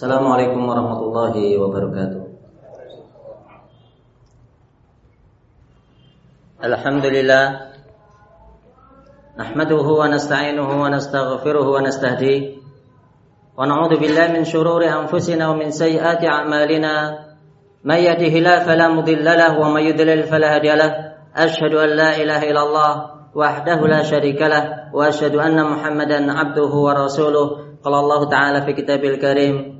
Assalamualaikum warahmatullahi wabarakatuh. Alhamdulillah nahmaduhu wa nasta'inuhu wa nastaghfiruhu wa nastahdi wa na'udzu billahi min shururi anfusina wa min sayyiati a'malina may yahdihillahu fala mudilla lahu wa may yudlil fala hadiya lahu ashhadu an la ilaha illallah wahdahu la syarika lah wa ashhadu anna muhammadan abduhu wa rasuluh qala Allah ta'ala fi kitabil karim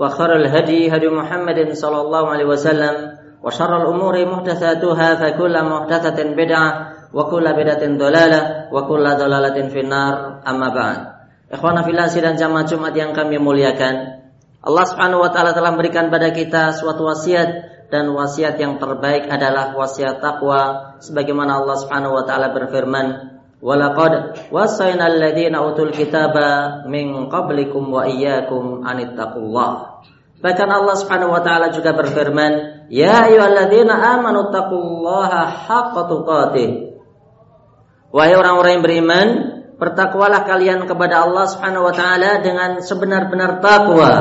وخر الهدي هدي محمد صلى الله عليه وسلم وشر الأمور محدثاتها فكل محدثة بدعة وكل بدعة ضلالة وكل ضلالة في النار أما بعد Ikhwana fillah dan jamaah Jumat yang kami muliakan Allah subhanahu wa ta'ala telah memberikan pada kita suatu wasiat dan wasiat yang terbaik adalah wasiat takwa sebagaimana Allah Subhanahu wa taala berfirman Walaqad wasayna alladziina utul kitaba min qablikum wa iyyakum anittaqullah. Bahkan Allah Subhanahu wa taala juga berfirman, "Ya ayyuhalladzina amanu taqullaha haqqa tuqatih." Wahai orang-orang yang beriman, bertakwalah kalian kepada Allah Subhanahu wa taala dengan sebenar-benar takwa.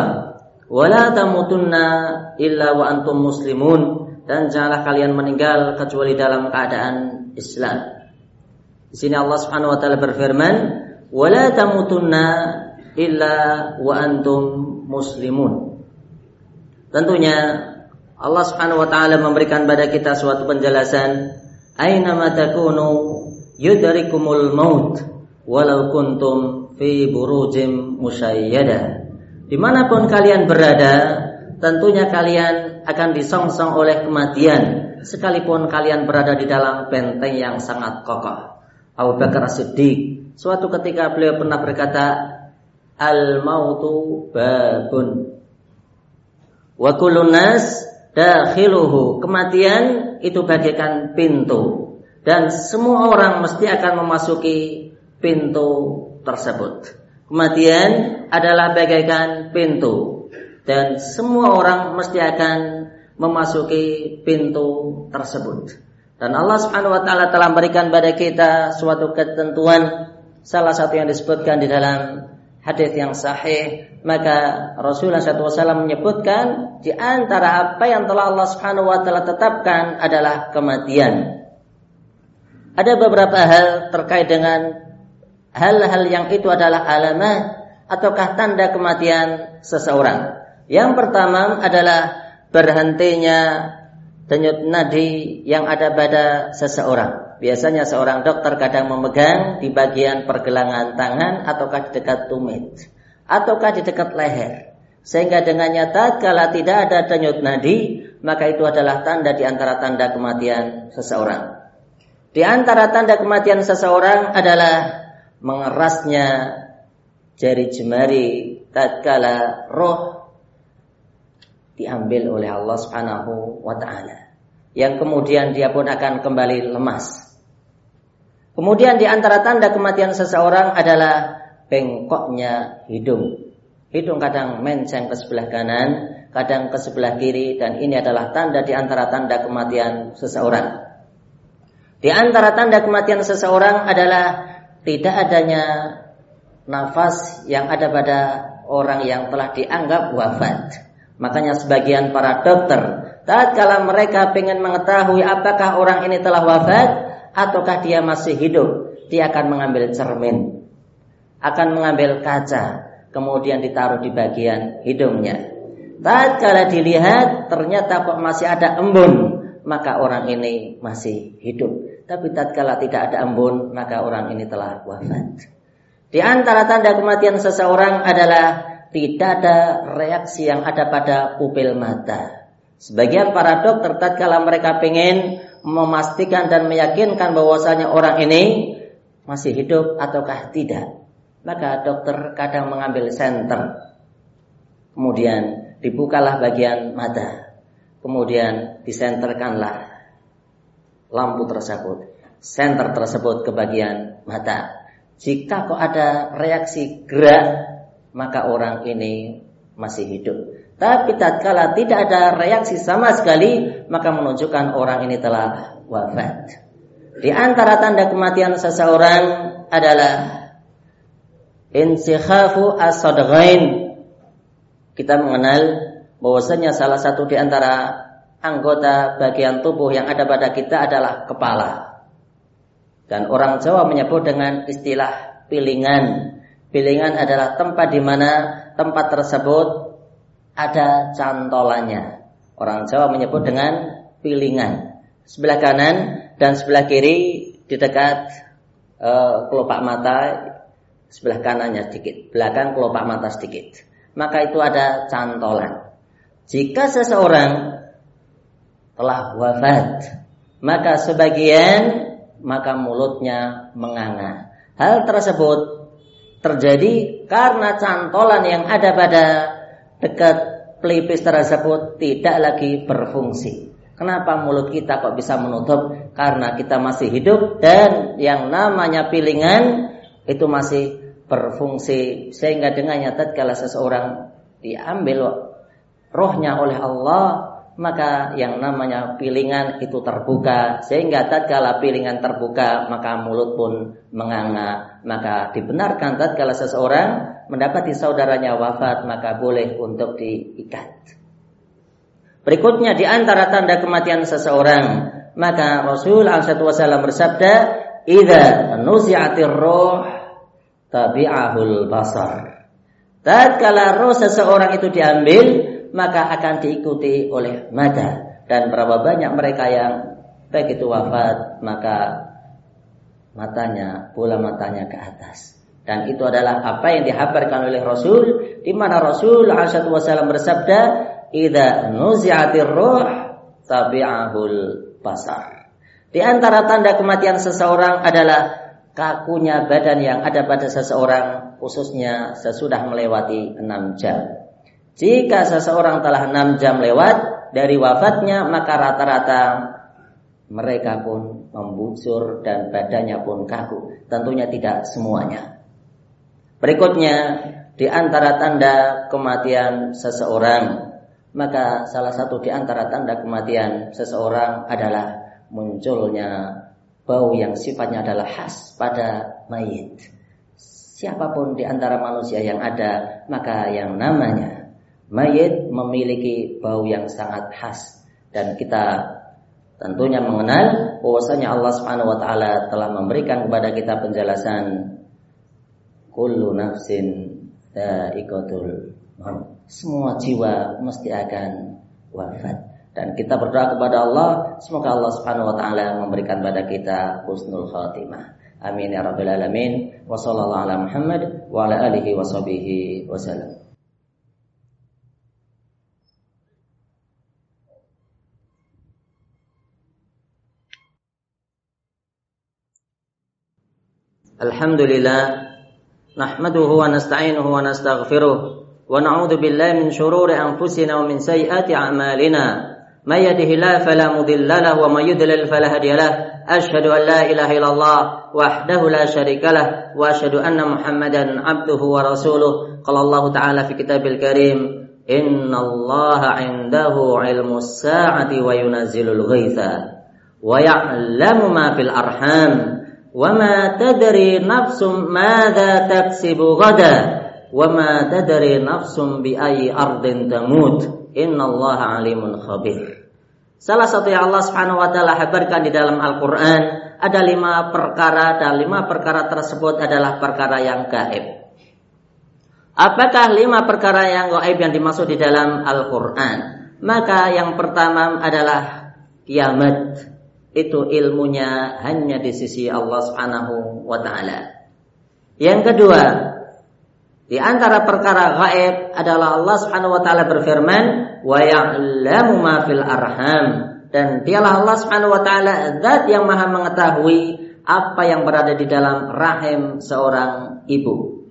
Wala tamutunna illa wa antum muslimun dan janganlah kalian meninggal kecuali dalam keadaan Islam. Di sini Allah Subhanahu wa taala berfirman, "Wala tamutunna illa wa antum muslimun." Tentunya Allah Subhanahu wa taala memberikan pada kita suatu penjelasan, "Aina ma takunu yudrikumul maut walau kuntum fi burujim musyayyada." Di mana pun kalian berada, tentunya kalian akan disongsong oleh kematian, sekalipun kalian berada di dalam benteng yang sangat kokoh. Abu Bakar As-Siddiq. Suatu ketika beliau pernah berkata al mautu babun. Wa kullun nas dakhiluhu. Kematian itu bagaikan pintu. Dan semua orang mesti akan memasuki pintu tersebut. Kematian adalah bagaikan pintu. Dan semua orang mesti akan memasuki pintu tersebut dan Allah Subhanahu wa taala telah memberikan pada kita suatu ketentuan salah satu yang disebutkan di dalam hadis yang sahih maka Rasulullah SAW menyebutkan di antara apa yang telah Allah Subhanahu wa taala tetapkan adalah kematian. Ada beberapa hal terkait dengan hal-hal yang itu adalah alamah ataukah tanda kematian seseorang. Yang pertama adalah berhentinya denyut nadi yang ada pada seseorang. Biasanya seorang dokter kadang memegang di bagian pergelangan tangan ataukah di dekat tumit ataukah di dekat leher. Sehingga dengan nyata kalau tidak ada denyut nadi, maka itu adalah tanda di antara tanda kematian seseorang. Di antara tanda kematian seseorang adalah mengerasnya jari jemari tatkala roh diambil oleh Allah Subhanahu wa taala. Yang kemudian dia pun akan kembali lemas. Kemudian di antara tanda kematian seseorang adalah bengkoknya hidung. Hidung kadang menceng ke sebelah kanan, kadang ke sebelah kiri dan ini adalah tanda di antara tanda kematian seseorang. Di antara tanda kematian seseorang adalah tidak adanya nafas yang ada pada orang yang telah dianggap wafat. Makanya sebagian para dokter tatkala mereka ingin mengetahui apakah orang ini telah wafat ataukah dia masih hidup, dia akan mengambil cermin, akan mengambil kaca, kemudian ditaruh di bagian hidungnya. Tatkala dilihat ternyata kok masih ada embun, maka orang ini masih hidup. Tapi tatkala tidak ada embun, maka orang ini telah wafat. Di antara tanda kematian seseorang adalah tidak ada reaksi yang ada pada pupil mata. Sebagian para dokter tatkala mereka ingin memastikan dan meyakinkan bahwasanya orang ini masih hidup ataukah tidak, maka dokter kadang mengambil senter. Kemudian dibukalah bagian mata. Kemudian disenterkanlah lampu tersebut. Senter tersebut ke bagian mata. Jika kok ada reaksi gerak, maka orang ini masih hidup. Tapi tatkala tidak ada reaksi sama sekali, maka menunjukkan orang ini telah wafat. Di antara tanda kematian seseorang adalah insikhafu as Kita mengenal bahwasanya salah satu di antara anggota bagian tubuh yang ada pada kita adalah kepala. Dan orang Jawa menyebut dengan istilah pilingan. Pilingan adalah tempat di mana tempat tersebut ada cantolannya. Orang Jawa menyebut dengan pilingan. Sebelah kanan dan sebelah kiri di dekat uh, kelopak mata sebelah kanannya sedikit, belakang kelopak mata sedikit. Maka itu ada cantolan. Jika seseorang telah wafat, maka sebagian maka mulutnya menganga. Hal tersebut terjadi karena cantolan yang ada pada dekat pelipis tersebut tidak lagi berfungsi. Kenapa mulut kita kok bisa menutup? Karena kita masih hidup dan yang namanya pilingan itu masih berfungsi sehingga dengannya tatkala seseorang diambil rohnya oleh Allah maka yang namanya pilingan itu terbuka sehingga tatkala pilingan terbuka maka mulut pun menganga maka dibenarkan tatkala seseorang mendapati saudaranya wafat maka boleh untuk diikat. Berikutnya di antara tanda kematian seseorang maka Rasul SAW bersabda idza nuzi'atir roh tabi'ahul basar. Tatkala roh seseorang itu diambil maka akan diikuti oleh mata. Dan berapa banyak mereka yang baik itu wafat maka matanya bola matanya ke atas. Dan itu adalah apa yang dihabarkan oleh Rasul di mana Rasul alaihi wasallam bersabda idza nuzi'atir ruh tabi'ahul basar. Di antara tanda kematian seseorang adalah kakunya badan yang ada pada seseorang khususnya sesudah melewati enam jam. Jika seseorang telah enam jam lewat dari wafatnya, maka rata-rata mereka pun membusur dan badannya pun kaku. Tentunya tidak semuanya. Berikutnya, di antara tanda kematian seseorang, maka salah satu di antara tanda kematian seseorang adalah munculnya bau yang sifatnya adalah khas pada mayit. Siapa pun di antara manusia yang ada, maka yang namanya mayit memiliki bau yang sangat khas dan kita tentunya mengenal bahwasanya Allah Subhanahu wa taala telah memberikan kepada kita penjelasan kullu nafsin dha'iqatul. Semua jiwa mesti akan wafat. Dan kita berdoa kepada Allah semoga Allah Subhanahu wa taala memberikan kepada kita husnul khatimah. Amin ya rabbal alamin. Wa sallallahu ala Muhammad wa ala alihi wa sahbihi wasallam. الحمد لله نحمده ونستعينه ونستغفره ونعوذ بالله من شرور أنفسنا ومن سيئات أعمالنا من يده الله فلا مضل له ومن يضلل فلا هادي له أشهد أن لا إله إلا الله وحده لا شريك له وأشهد أن محمدا عبده ورسوله قال الله تعالى في كتاب الكريم إن الله عنده علم الساعة وينزل الغيث ويعلم ما في الأرحام وما تدري نفس ماذا تكسب غدا وما تدري نفس بأي أرض تموت إن الله عليم خبير Salah satu yang Allah Subhanahu wa taala habarkan di dalam Al-Qur'an ada lima perkara dan lima perkara tersebut adalah perkara yang gaib. Apakah lima perkara yang gaib yang dimaksud di dalam Al-Qur'an? Maka yang pertama adalah kiamat itu ilmunya hanya di sisi Allah Subhanahu wa taala. Yang kedua, di antara perkara gaib adalah Allah Subhanahu wa taala berfirman, "Wa ya'lamu ma fil arham." Dan dialah Allah Subhanahu wa taala zat yang Maha mengetahui apa yang berada di dalam rahim seorang ibu.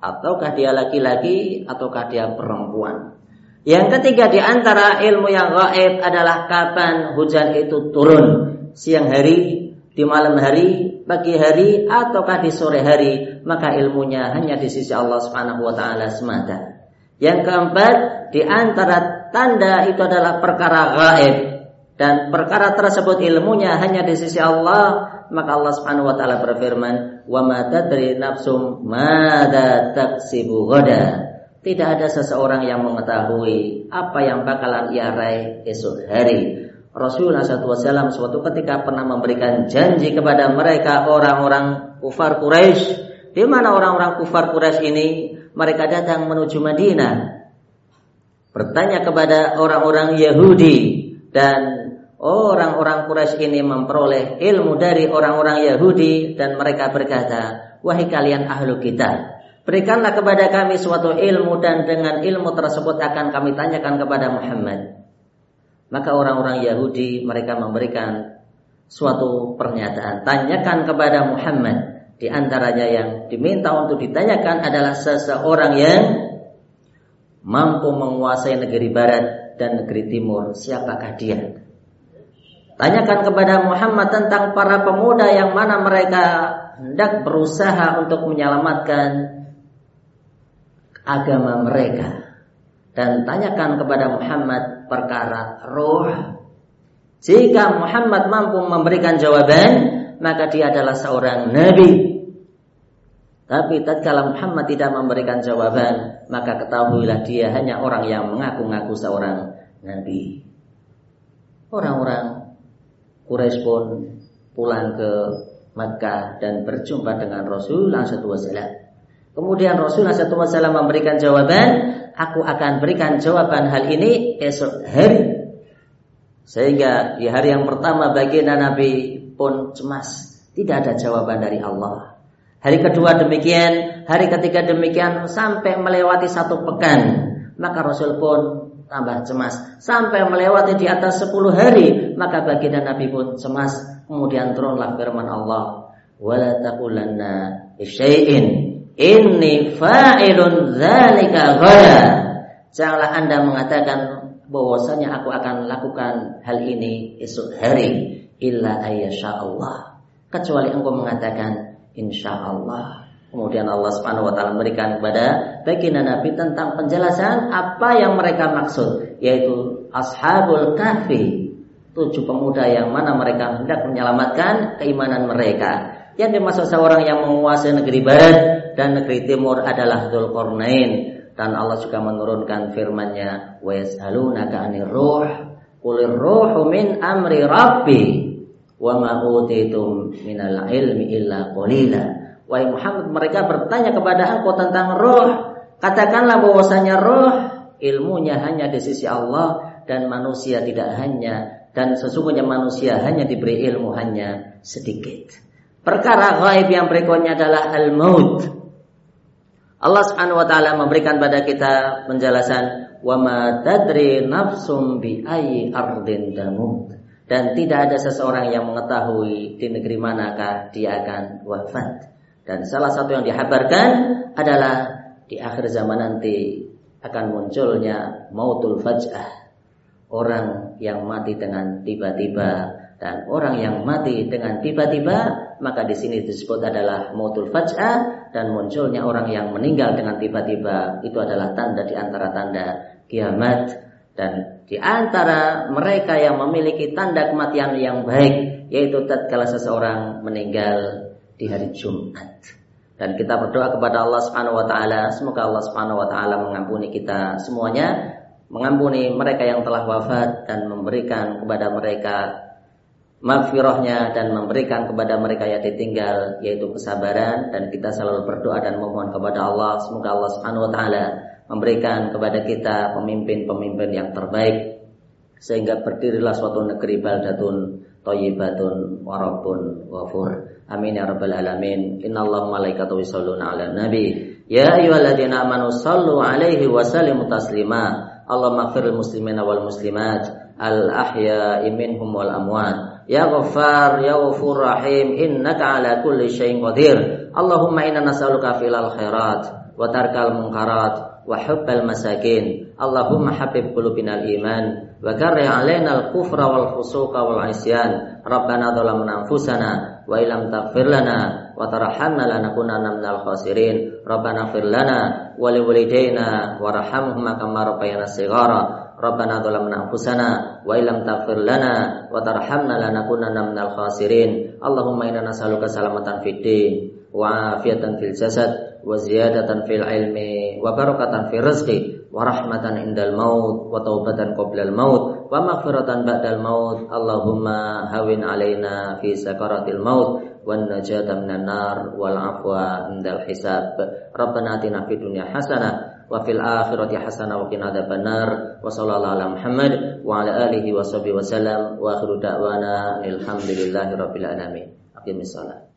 Ataukah dia laki-laki ataukah dia perempuan. Yang ketiga di antara ilmu yang gaib adalah kapan hujan itu turun. Siang hari, di malam hari, pagi hari, ataukah di sore hari. Maka ilmunya hanya di sisi Allah subhanahu wa ta'ala semata. Yang keempat, di antara tanda itu adalah perkara gaib. Dan perkara tersebut ilmunya hanya di sisi Allah. Maka Allah subhanahu wa ta'ala berfirman, Wa ma tadri nafsum mada taksibu ghadah tidak ada seseorang yang mengetahui apa yang bakalan ia raih esok hari. Rasulullah SAW suatu ketika pernah memberikan janji kepada mereka orang-orang kufar Quraisy, di mana orang-orang kufar Quraisy ini mereka datang menuju Madinah, bertanya kepada orang-orang Yahudi dan orang-orang Quraisy ini memperoleh ilmu dari orang-orang Yahudi dan mereka berkata, wahai kalian ahlu kitab, Berikanlah kepada kami suatu ilmu dan dengan ilmu tersebut akan kami tanyakan kepada Muhammad. Maka orang-orang Yahudi mereka memberikan suatu pernyataan. Tanyakan kepada Muhammad. Di antaranya yang diminta untuk ditanyakan adalah seseorang yang mampu menguasai negeri barat dan negeri timur. Siapakah dia? Tanyakan kepada Muhammad tentang para pemuda yang mana mereka hendak berusaha untuk menyelamatkan agama mereka dan tanyakan kepada Muhammad perkara roh. Jika Muhammad mampu memberikan jawaban, maka dia adalah seorang nabi. Tapi tatkala Muhammad tidak memberikan jawaban, maka ketahuilah dia hanya orang yang mengaku-ngaku seorang nabi. Orang-orang Quraisy pun pulang ke Makkah dan berjumpa dengan Rasulullah SAW. Kemudian Rasulullah SAW memberikan jawaban, aku akan berikan jawaban hal ini esok hari. Sehingga di hari yang pertama baginda Nabi pun cemas, tidak ada jawaban dari Allah. Hari kedua demikian, hari ketiga demikian sampai melewati satu pekan, maka Rasul pun tambah cemas sampai melewati di atas sepuluh hari, maka baginda Nabi pun cemas. Kemudian turunlah firman Allah, "Wala taqulanna syai'in Inni fa'ilun zalika ghada. Janganlah Anda mengatakan bahwasanya aku akan lakukan hal ini esok hari illa ayyasha Allah. Kecuali engkau mengatakan insyaallah. Kemudian Allah Subhanahu wa taala memberikan kepada baginda Nabi tentang penjelasan apa yang mereka maksud, yaitu ashabul kahfi, tujuh pemuda yang mana mereka hendak menyelamatkan keimanan mereka. Yang dimaksud seorang yang menguasai negeri barat dan negeri timur adalah Dzulqarnain. Dan Allah juga menurunkan firman-Nya wa yas'alunaka 'anir ruh qulir ruhu min amri rabbi wa ma utitum minal ilmi illa qalila Wahai Muhammad mereka bertanya kepada engkau tentang roh katakanlah bahwasanya roh ilmunya hanya di sisi Allah dan manusia tidak hanya dan sesungguhnya manusia hanya diberi ilmu hanya sedikit. Perkara gaib yang berikutnya adalah al-maut. Allah Subhanahu wa taala memberikan pada kita penjelasan wa ma tadri nafsum bi ayyi ardin tamut dan tidak ada seseorang yang mengetahui di negeri manakah dia akan wafat. Dan salah satu yang dihabarkan adalah di akhir zaman nanti akan munculnya mautul faj'ah. Orang yang mati dengan tiba-tiba dan orang yang mati dengan tiba-tiba maka di sini disebut adalah mautul faj'ah dan munculnya orang yang meninggal dengan tiba-tiba itu adalah tanda di antara tanda kiamat dan di antara mereka yang memiliki tanda kematian yang baik yaitu tatkala seseorang meninggal di hari Jumat. Dan kita berdoa kepada Allah Subhanahu wa taala semoga Allah Subhanahu wa taala mengampuni kita semuanya, mengampuni mereka yang telah wafat dan memberikan kepada mereka maghfirahnya dan memberikan kepada mereka yang ditinggal yaitu kesabaran. Dan kita selalu berdoa dan memohon kepada Allah. Semoga Allah Subhanahu wa taala memberikan kepada kita pemimpin-pemimpin yang terbaik. Sehingga berdirilah suatu negeri baldatun thayyibatun wa rabbun ghafur. Amin ya rabbal alamin. Innallaha malaikatahu yusholluna 'alan nabi. Ya ayyuhalladzina amanu sallu 'alaihi wa sallimu taslima. Allahumma ighfir muslimina wal muslimat. Al ahya'i minhum wal amwat Ya Ghaffar, Ya Ghafur Rahim, innaka ala kulli syai'in qadir. Allahumma inna nas'aluka filal khairat wa tarkal munkarat wa hubbal masakin. Allahumma habib qulubina iman wa karri alaina al-kufra wal fusuqa wal isyan. Rabbana dhalamna anfusana wa illam taghfir lana wa tarhamna lanakunanna minal khasirin. Rabbana ighfir lana wa liwalidayna warhamhuma kama rabbayana shighara. Rabbana dhalamna anfusana wa illam taghfir lana wa tarhamna lanakunanna minal khasirin. Allahumma inna nas'aluka salamatan fid wa afiyatan fil jasad wa ziyadatan fil ilmi wa barakatan fil rizqi wa rahmatan indal maut wa taubatan qoblal maut wa maghfiratan ba'dal maut Allahumma hawin alaina fi sakaratil maut wan najata minan nar wal afwa indal hisab Rabbana atina fid dunya hasanah wa fil akhirati hasanah wa qina adzabannar wa sallallahu ala Muhammad wa ala alihi wa sahbihi wa wa akhiru da'wana alhamdulillahi rabbil alamin. Salat